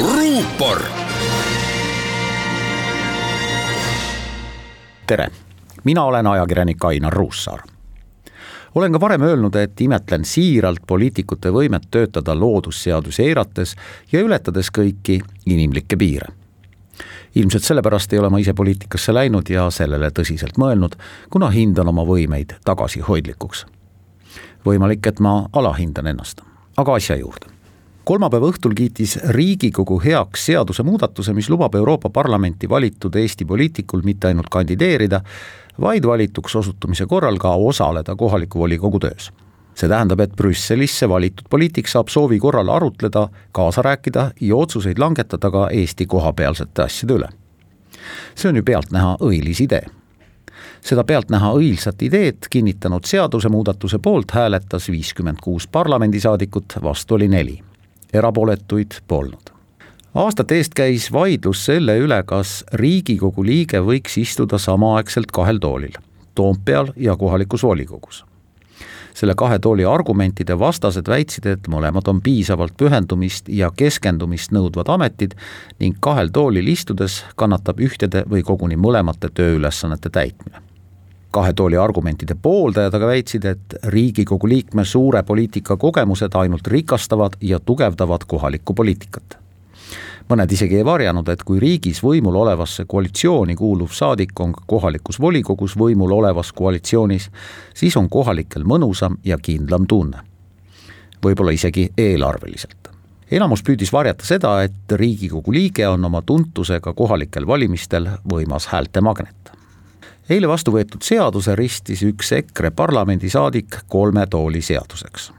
ruupor. tere, mina olen ajakirjanik Ainar Ruussaar olen ka varem öelnud, et imetlen siiralt poliitikute võimet töötada loodusseadusi eirates ja ületades kõiki inimlikke piire. ilmselt sellepärast ei ole ma ise poliitikasse läinud ja sellele tõsiselt mõelnud, kuna hindan oma võimeid tagasihoidlikuks. võimalik, et ma alahindan ennast, aga asja juurde kolmapäeva õhtul kiitis Riigikogu heaks seadusemuudatuse, mis lubab Euroopa Parlamenti valitud Eesti poliitikul mitte ainult kandideerida, vaid valituks osutumise korral ka osaleda kohaliku volikogu töös. see tähendab, et Brüsselisse valitud poliitik saab soovi korral arutleda, kaasa rääkida ja otsuseid langetada ka Eesti kohapealsete asjade üle. see on ju pealtnäha õilis idee seda pealtnäha õilsat ideed kinnitanud seadusemuudatuse poolt hääletas viiskümmend kuus parlamendisaadikut, vastu oli neli. Erapooletuid polnud aastate eest käis vaidlus selle üle, kas Riigikogu liige võiks istuda samaaegselt kahel toolil, Toompeal ja kohalikus volikogus. selle kahe tooli argumentide vastased väitsid, et mõlemad on piisavalt pühendumist ja keskendumist nõudvad ametid ning kahel toolil istudes kannatab ühtede või koguni mõlemate tööülesannete täitmine kahe tooli argumentide pooldajad aga väitsid, et Riigikogu liikme suure poliitika kogemused ainult rikastavad ja tugevdavad kohalikku poliitikat mõned isegi ei varjanud, et kui riigis võimul olevasse koalitsiooni kuuluv saadik on kohalikus volikogus võimul olevas koalitsioonis, siis on kohalikel mõnusam ja kindlam tunne. võib-olla isegi eelarveliselt. enamus püüdis varjata seda, et Riigikogu liige on oma tuntusega kohalikel valimistel võimas häältemagnet eile vastu võetud seaduse ristis üks EKRE parlamendisaadik kolme tooli seaduseks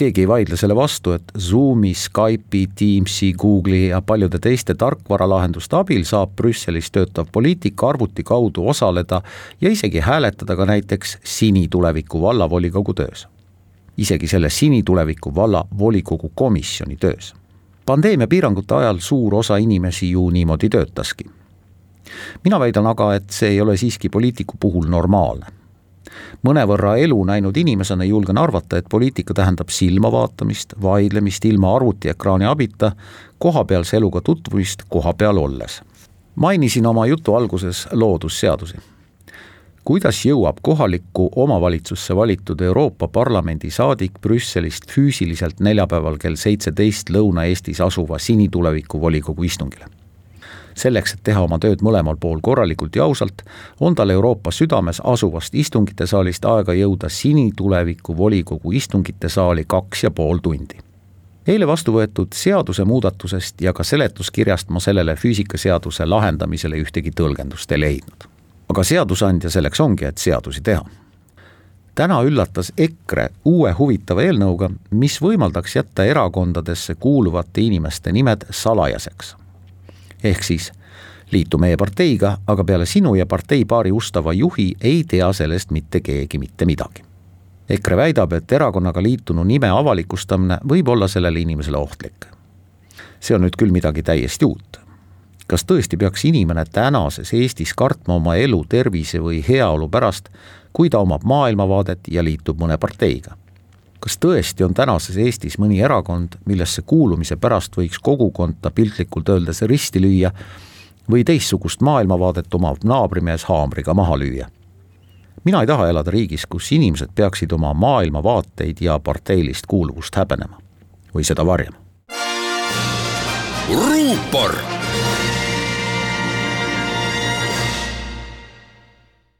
keegi ei vaidle selle vastu, et Zoomi, Skype'i, Teamsi, Google'i ja paljude teiste tarkvaralahenduste abil saab Brüsselis töötav poliitik arvuti kaudu osaleda ja isegi hääletada ka näiteks Sinituleviku vallavolikogu töös. isegi selle Sinituleviku valla volikogu komisjoni töös. pandeemia piirangute ajal suur osa inimesi ju niimoodi töötaski. Mina väidan aga, et see ei ole siiski poliitiku puhul normaalne mõnevõrra elu näinud inimesena julgen arvata, et poliitika tähendab silmavaatamist, vaidlemist ilma arvutiekraani abita, kohapealse eluga tutvumist kohapeal olles. mainisin oma jutu alguses loodusseadusi. kuidas jõuab kohalikku omavalitsusse valitud Euroopa Parlamendi saadik Brüsselist füüsiliselt neljapäeval kell seitseteist Lõuna-Eestis asuva sinituleviku volikogu istungile? Selleks, et teha oma tööd mõlemal pool korralikult ja ausalt, on tal Euroopa südames asuvast istungite saalist aega jõuda sinituleviku volikogu istungite saali kaks ja pool tundi eile vastu võetud seadusemuudatusest ja ka seletuskirjast ma sellele füüsikaseaduse lahendamisele ühtegi tõlgendust ei leidnud. aga seadusandja selleks ongi, et seadusi teha. täna üllatas EKRE uue huvitava eelnõuga, mis võimaldaks jätta erakondadesse kuuluvate inimeste nimed salajaseks ehk siis liitu meie parteiga, aga peale sinu ja parteipaari ustava juhi ei tea sellest mitte keegi mitte midagi. EKRE väidab, et erakonnaga liitunu nime avalikustamine võib olla sellele inimesele ohtlik. see on nüüd küll midagi täiesti uut. kas tõesti peaks inimene tänases Eestis kartma oma elu, tervise või heaolu pärast, kui ta omab maailmavaadet ja liitub mõne parteiga? Kas tõesti on tänases Eestis mõni erakond, millesse kuulumise pärast võiks kogukonda piltlikult öeldes risti lüüa või teistsugust maailmavaadet omav naabrimees haamriga maha lüüa? mina ei taha elada riigis, kus inimesed peaksid oma maailmavaateid ja parteilist kuuluvust häbenema või seda varjama. ruupor